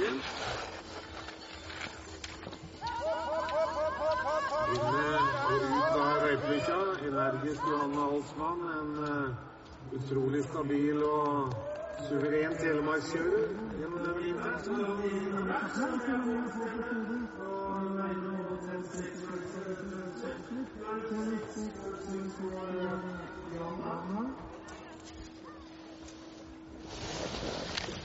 Inne går ut av øyeblikka. Energisk Johanne Holsmann. En utrolig stabil og suveren telemarkskjører. Thank you.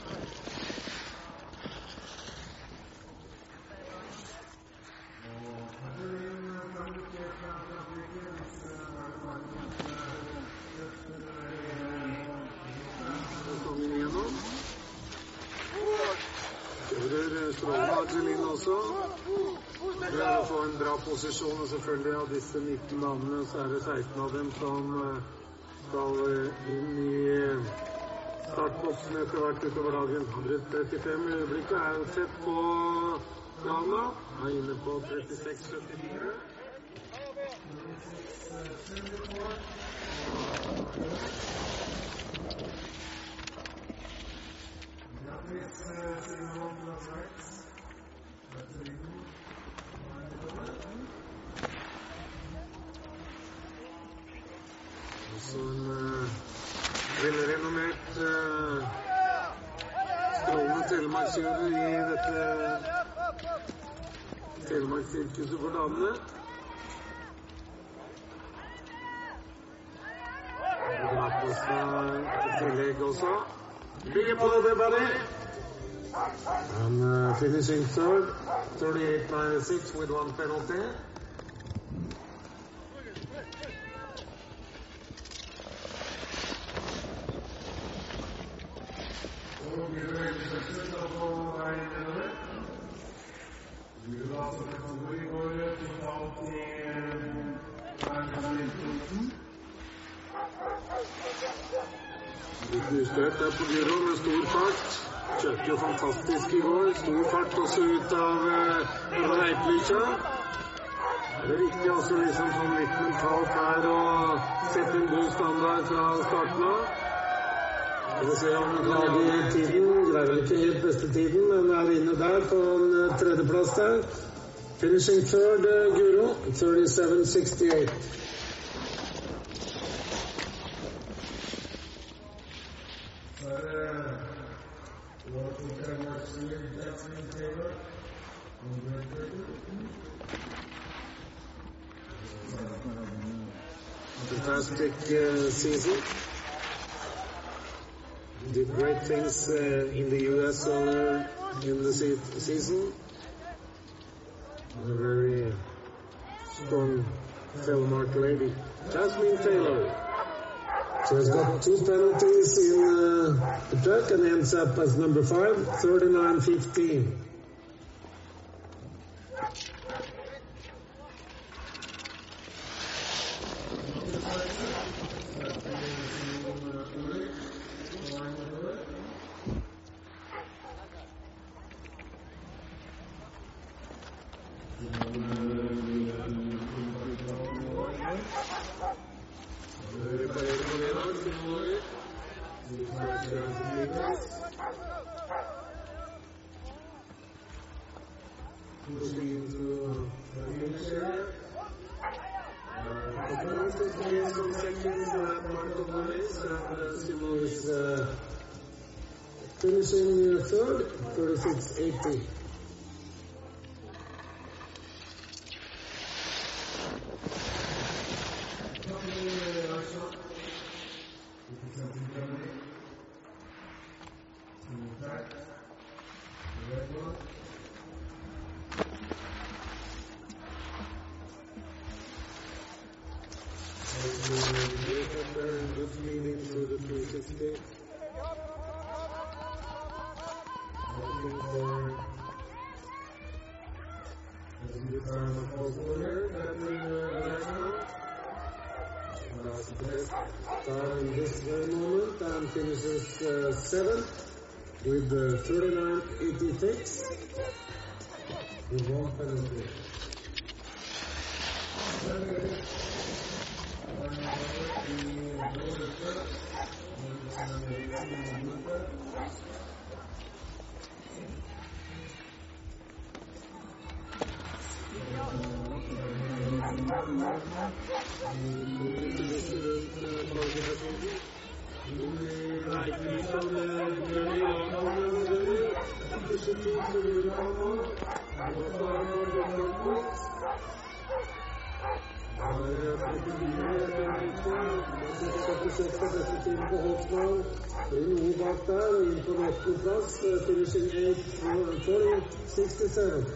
Argelin også. Prøver å få en bra posisjon, og selvfølgelig av disse 19 damene så er det 16 av dem som eh, skal inn i eh, startboksene etter hvert utover dagen. 135 i øyeblikket er jo tett på Ghana. Er inne på 36,74. Også en uh, velrenommert uh, strålende telemarkskjører i dette telemarkssirkuset for damene. Tillegg også. Bigger på det, buddy. And third, 38.96 with one penalty. Ustøt der på gyro med stor fart. Kjørte jo fantastisk i går. Stor fart også ut av uh, Det er viktig også liksom sånn litt mentalt her å sette en god standard fra starten av. Vi får se om han klarer tiden. Greier vel ikke helt beste tiden, men er inne der på en uh, tredjeplass der. Finishing third, uh, Guro. 37.68. things uh, in the U.S. earlier in the se- season. A very strong telemark lady. Jasmine Taylor. She has got two penalties in uh, the track and ends up as number five, 39-15. it's 80. The time this moment and finishes uh, seventh. with uh, 39.86. With one penalty. 67.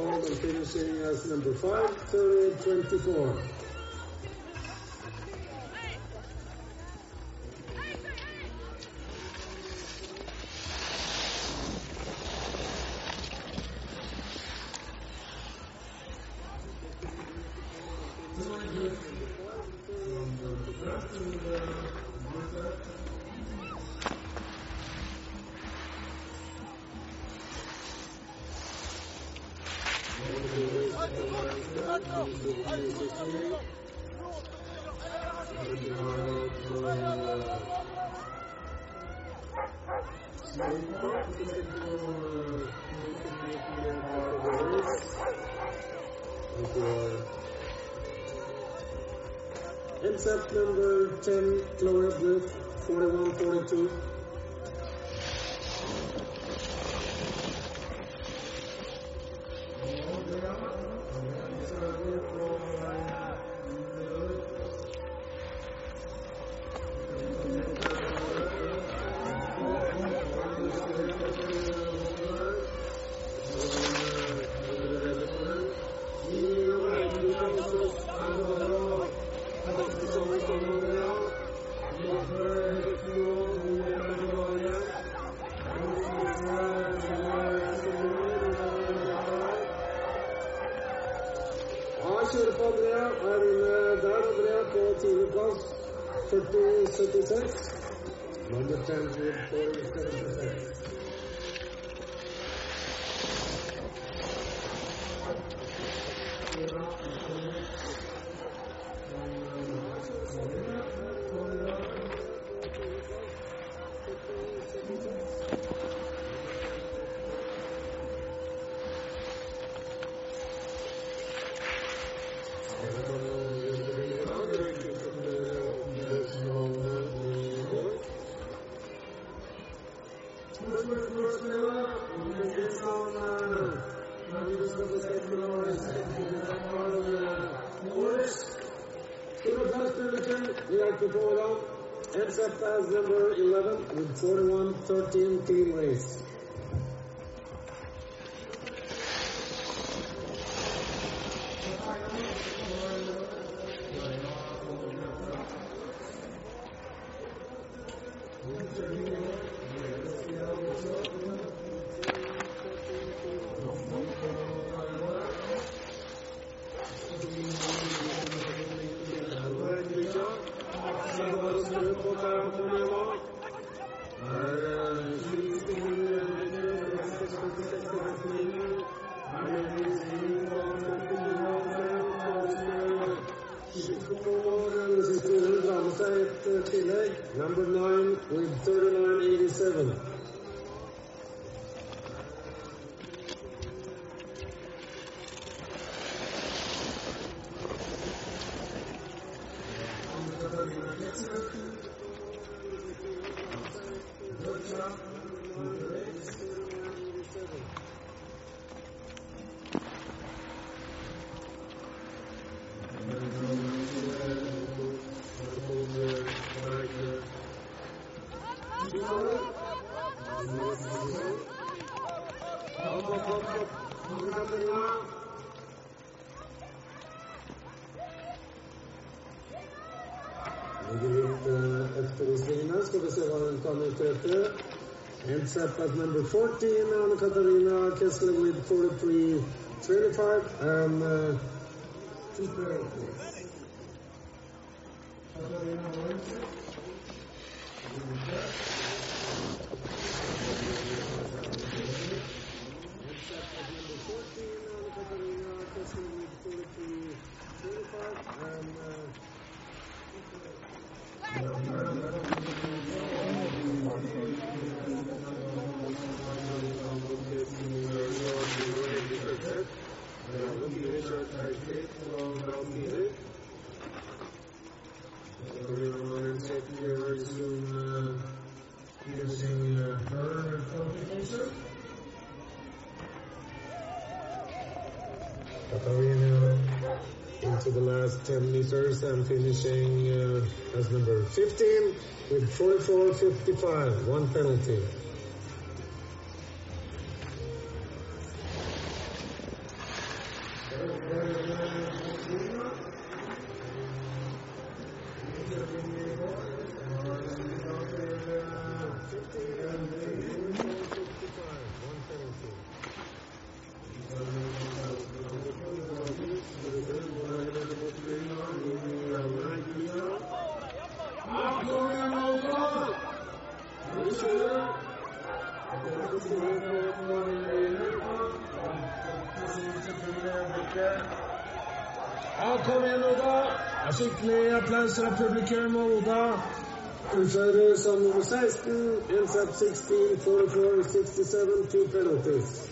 and finishing as number 5, 30, 24. Ends up as number 11 with 41-13 team race. Katarina. Ska at number 14, Anna Katarina Kessler with 43, 25 and uh, Katarina uh, her into the last 10 meters and finishing uh, as number 15 with 44.55, one penalty. Applaus fra publikum. Oda utfører som nummer 16. Ends 16, 44, 67, two penalties.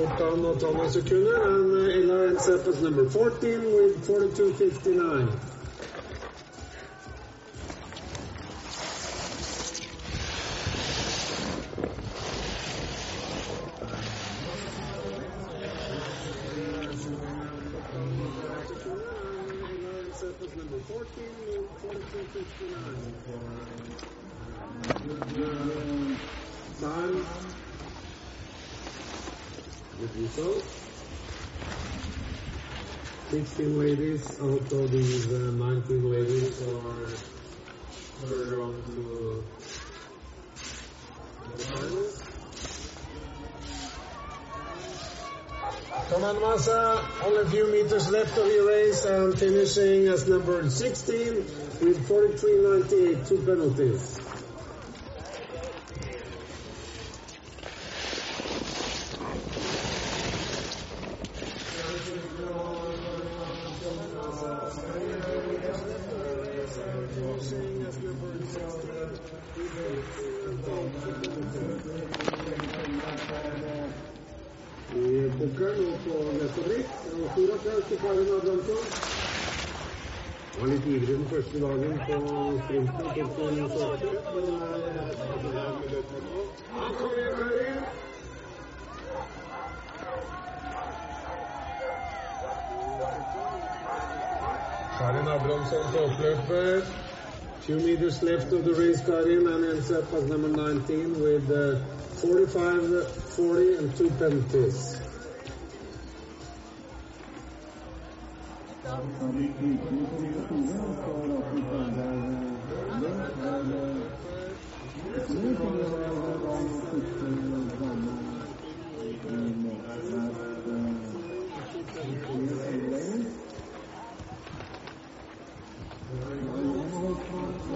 Sultan Thomas Okuner and 11 seconds number 14 with 42.59. 16 ladies of these uh, 19 ladies are further on to the finals. Massa. Only a few meters left of your race and finishing as number 16 with 43.98, two penalties. I bunkeren og på neste britt. Og stor applaus til Karin Abrahamsson. Var litt ivrig den første dagen på sprinten. Tok en sorte, men eh, Ja, kom igjen, Karin! Karin Abrahamsson toppløper. Few meters left of the race car in and ends up at number 19 with uh, 45, 40 and two penalties.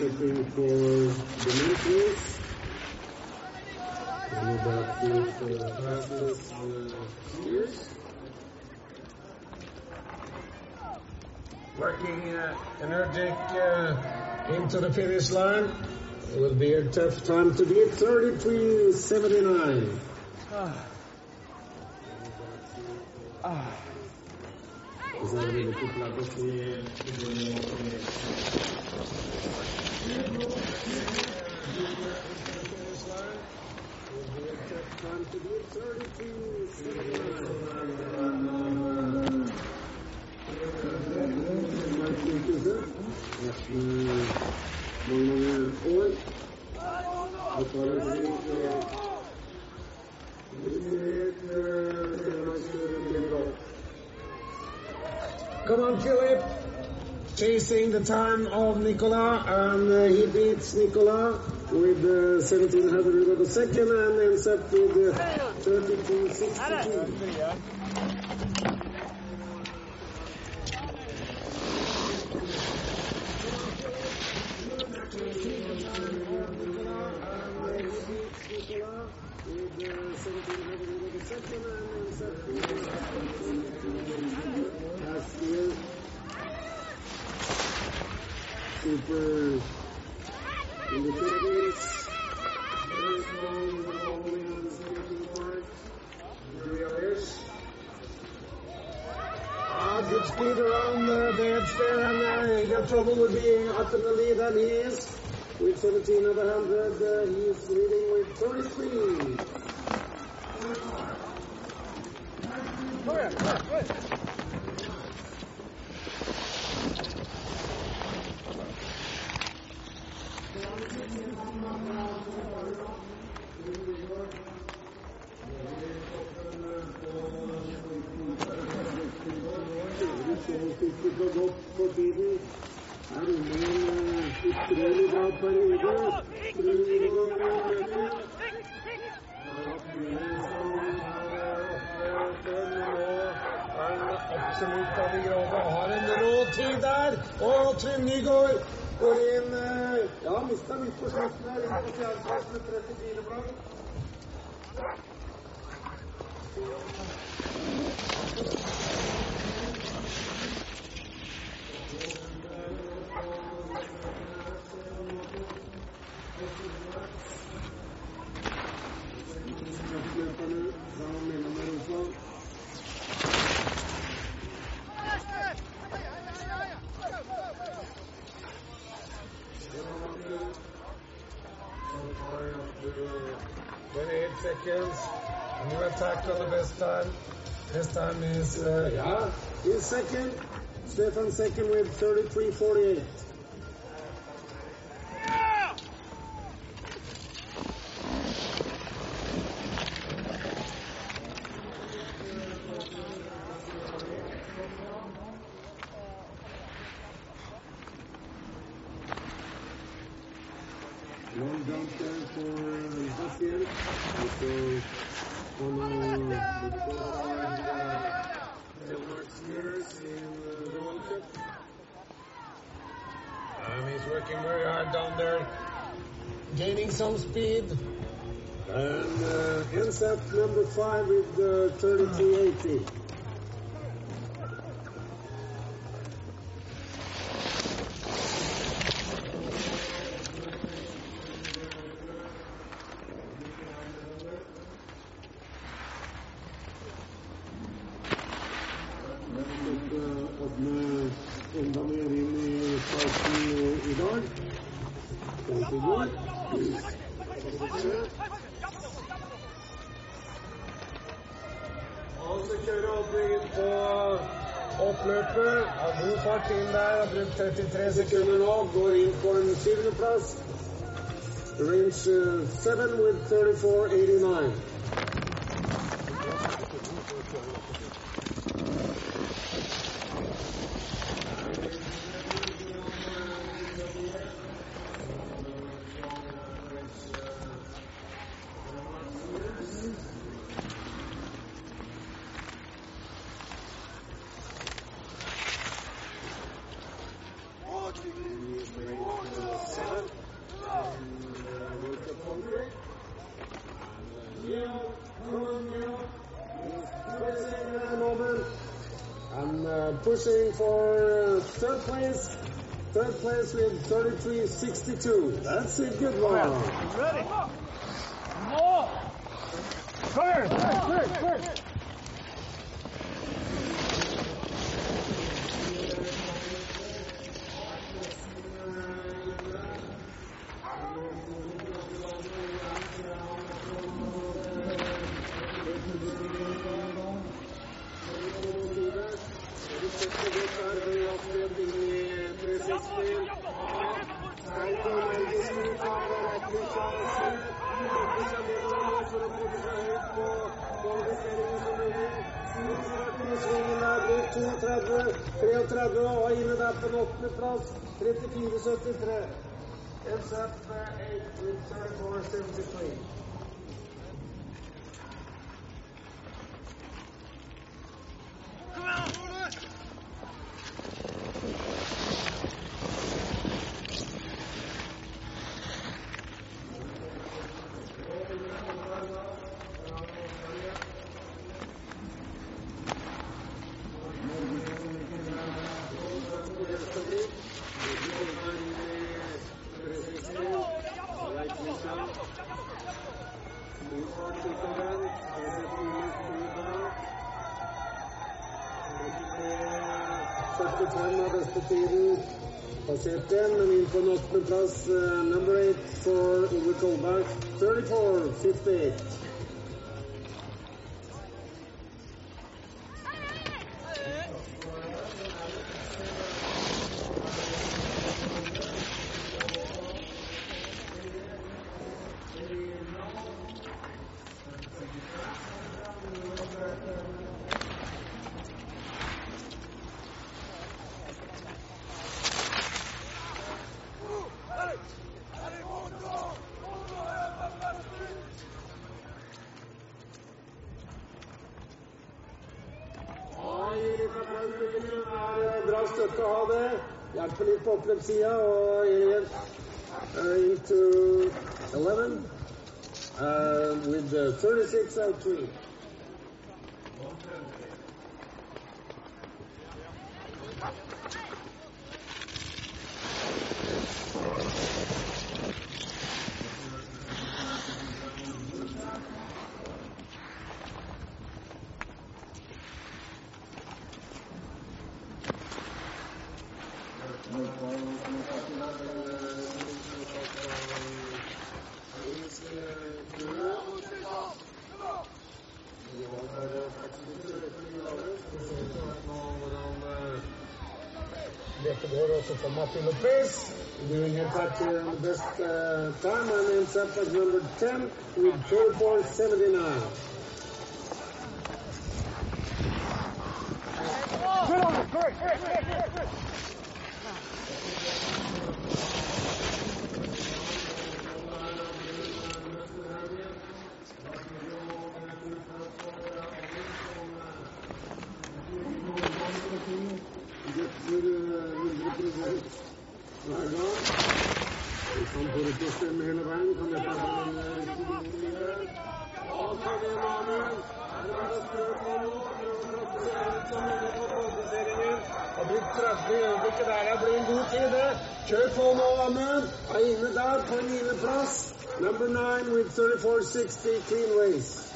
Checking for Demetrius. And about uh, fastest uh, years. Working uh, energetic uh, into the finish line. It will be a tough time to beat 33.79. Vous avez Come on, Philip. Chasing the time of Nicola, and uh, he beats Nicola with uh, 1700 of the second and ends with uh, 32.62. Super in the Philippines. Good speed around the edge there, and uh, he got trouble with being up in the lead, he is. With 17 of 100, uh, he's leading with 33. Trym Nygaard går inn eh, Ja, mista litt på slutten her. Inn på fjerdeplass med 34 flagg. Løperne seconds. New attack on the best time. Best time is, uh, yeah, is second. Stefan second with 33.48. And uh, ends number five with uh, 3380. Uh, pushing for uh, third place. Third place with 33.62. That's a good one. Ready? More! Clear! Clear! Clear! 34,73. Ends up uh, eight with 34,73. av beste tiden. Passert den, men inn på en åttendeplass. Uh, number eight for Ove Kolberg. 34-58. Og uh, into 11 uh, with uh, 36 out 3. Dette går også for Martin Lopez. Doing a touch here on the best uh, time and ends up at number 10 with 34.79. 209 with 3460 clean waste.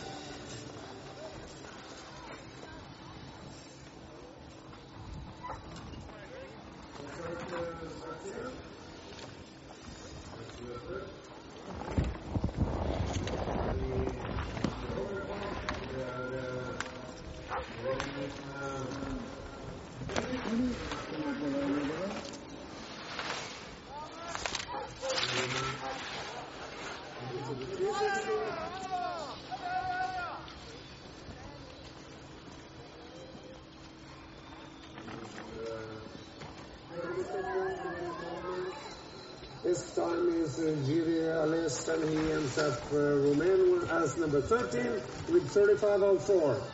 3504.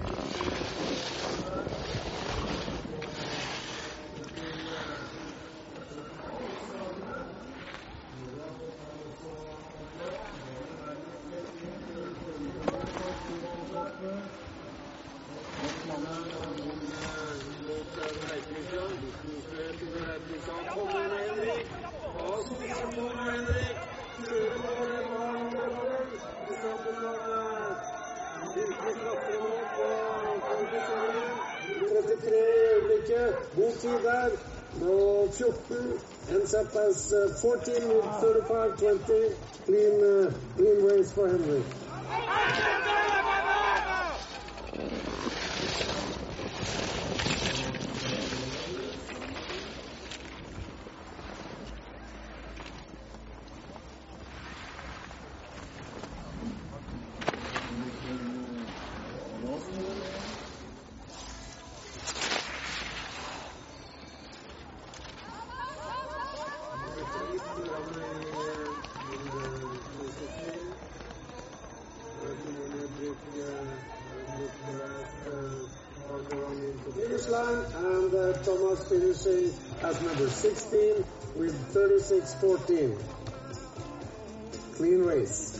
as uh, 14 with 35-20. Clean, uh, clean race for Henry. Thomas finishing as number 16 with 36-14. Clean race.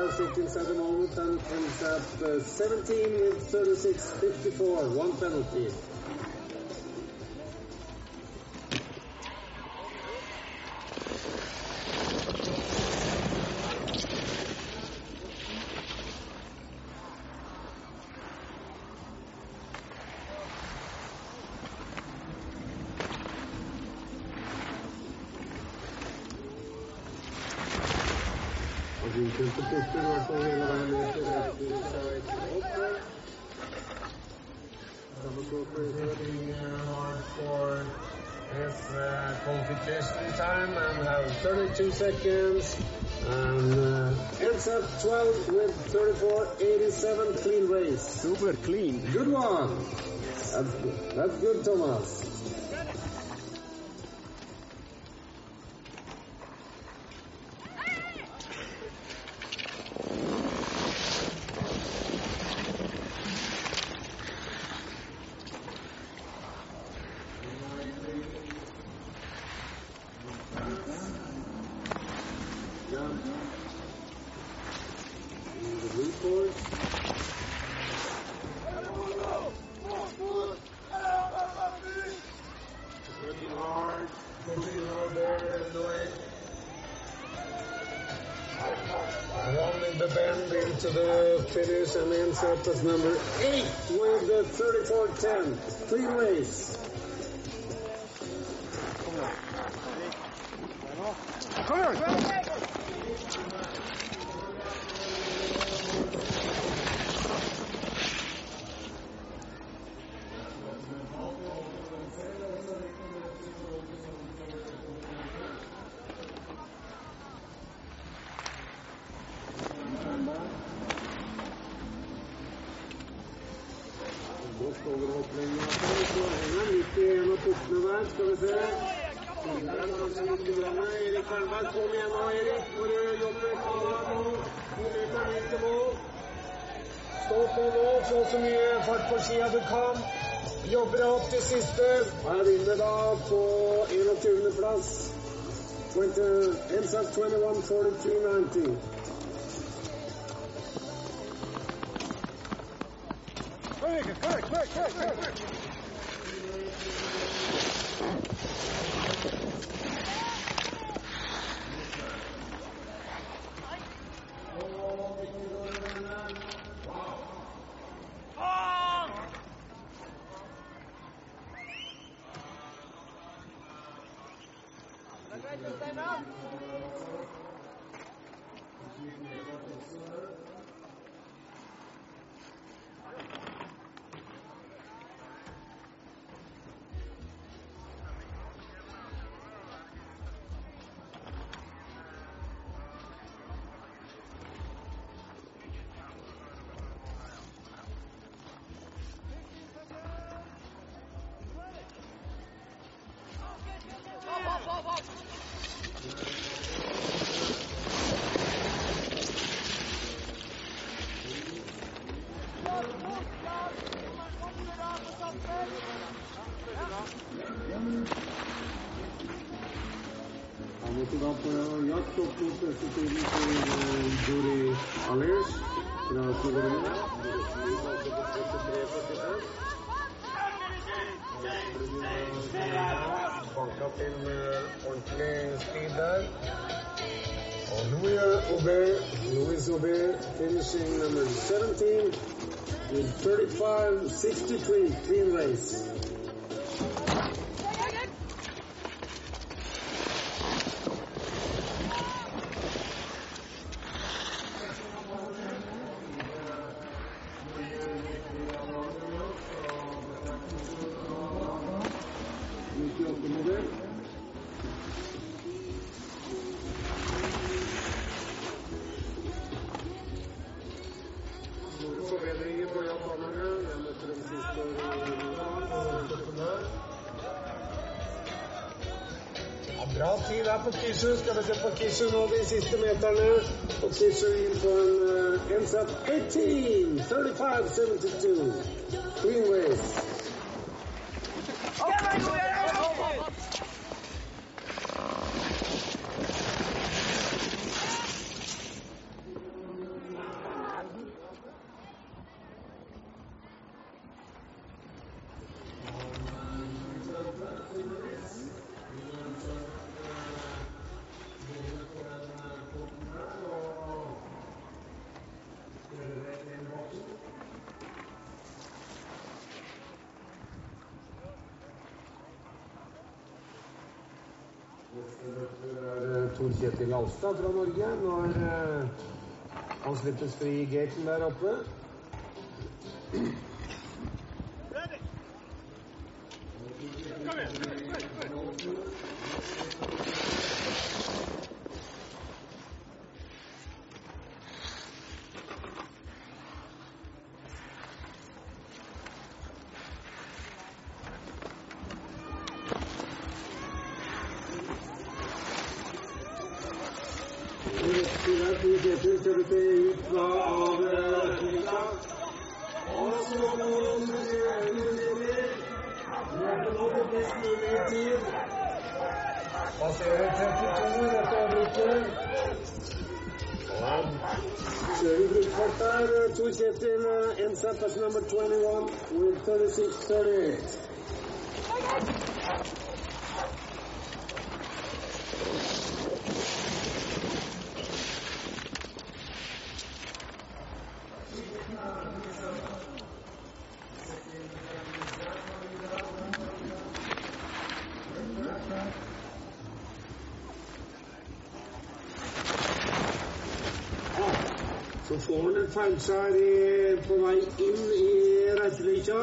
5, 15, 7 all with and ends up 17 with 36, 54, one penalty. Seconds and uh, ends up 12 with 34.87 clean race. Super clean. Good one. That's good. That's good, Thomas. Into the finish and ends up number eight with the 34-10. Clean race. 41, 42, 19. Quick, quick, quick, quick, quick. Eh, Dori Alers fra Slovenien. Banka til med ordentlig speed der. Og Louis Aubert, Louis Aubert finishing number 17 with 35-63 clean race. Siste meterne. Og Kishu inn på en uh, ends up Kjetil Alstad fra Norge når eh, han slippes fri i gaten der oppe. Så får han et feilskjær på vei inn i Reiselykja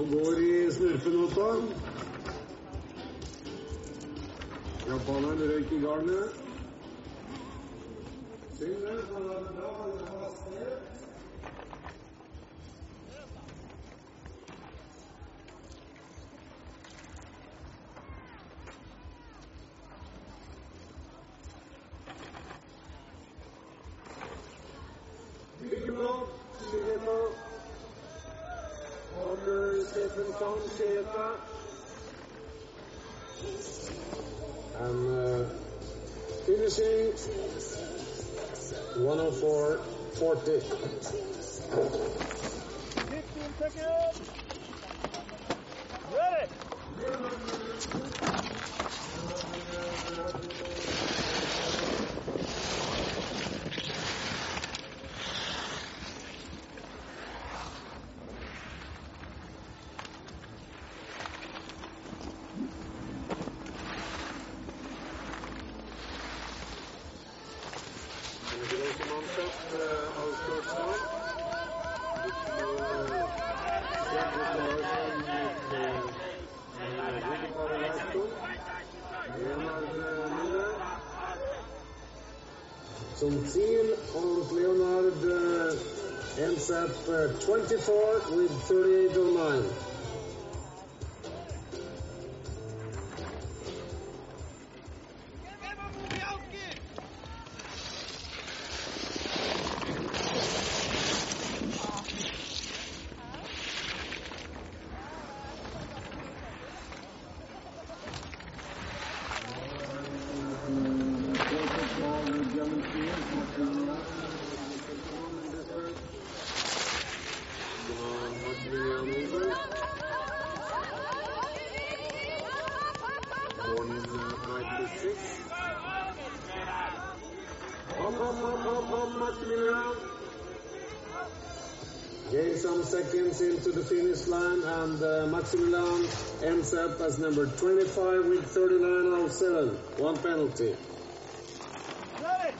og går i behind it, Aiken Gardner. Two minutes, we're on the bell, we're going to have a spare. Finishing 104.40. 15 seconds. is uh, 24 with 38 on 9. Up, up, Gain some seconds into the finish line, and uh, Maximilian ends up as number 25 with 39.07. One penalty. Ready.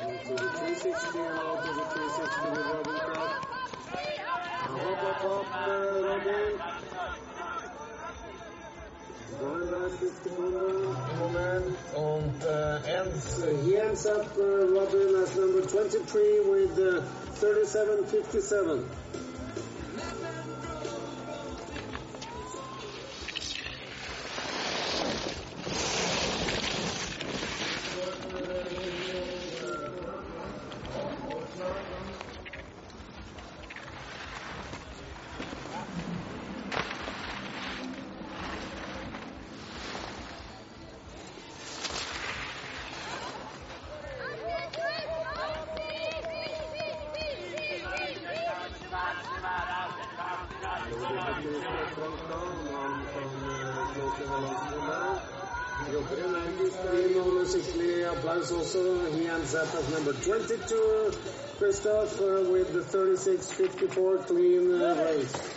Into the 360 and out of the 360 with Robin Kraft. Hop, hop, hop, uh, Robin. Going back 50 moment. And uh, ends, uh, he ends up, uh, Robin, as number 23 with uh, 37.57. inn og med skikkelig applaus også. He ends up as number 22, Christoph, uh, with the 36.54 clean uh, race.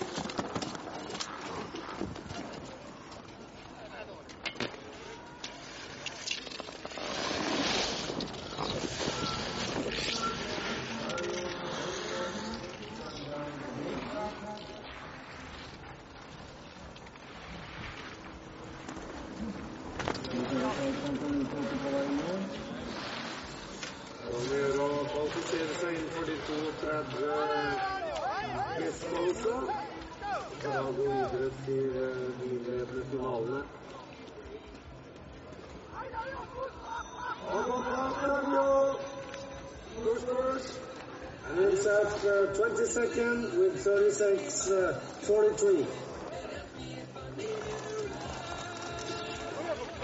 And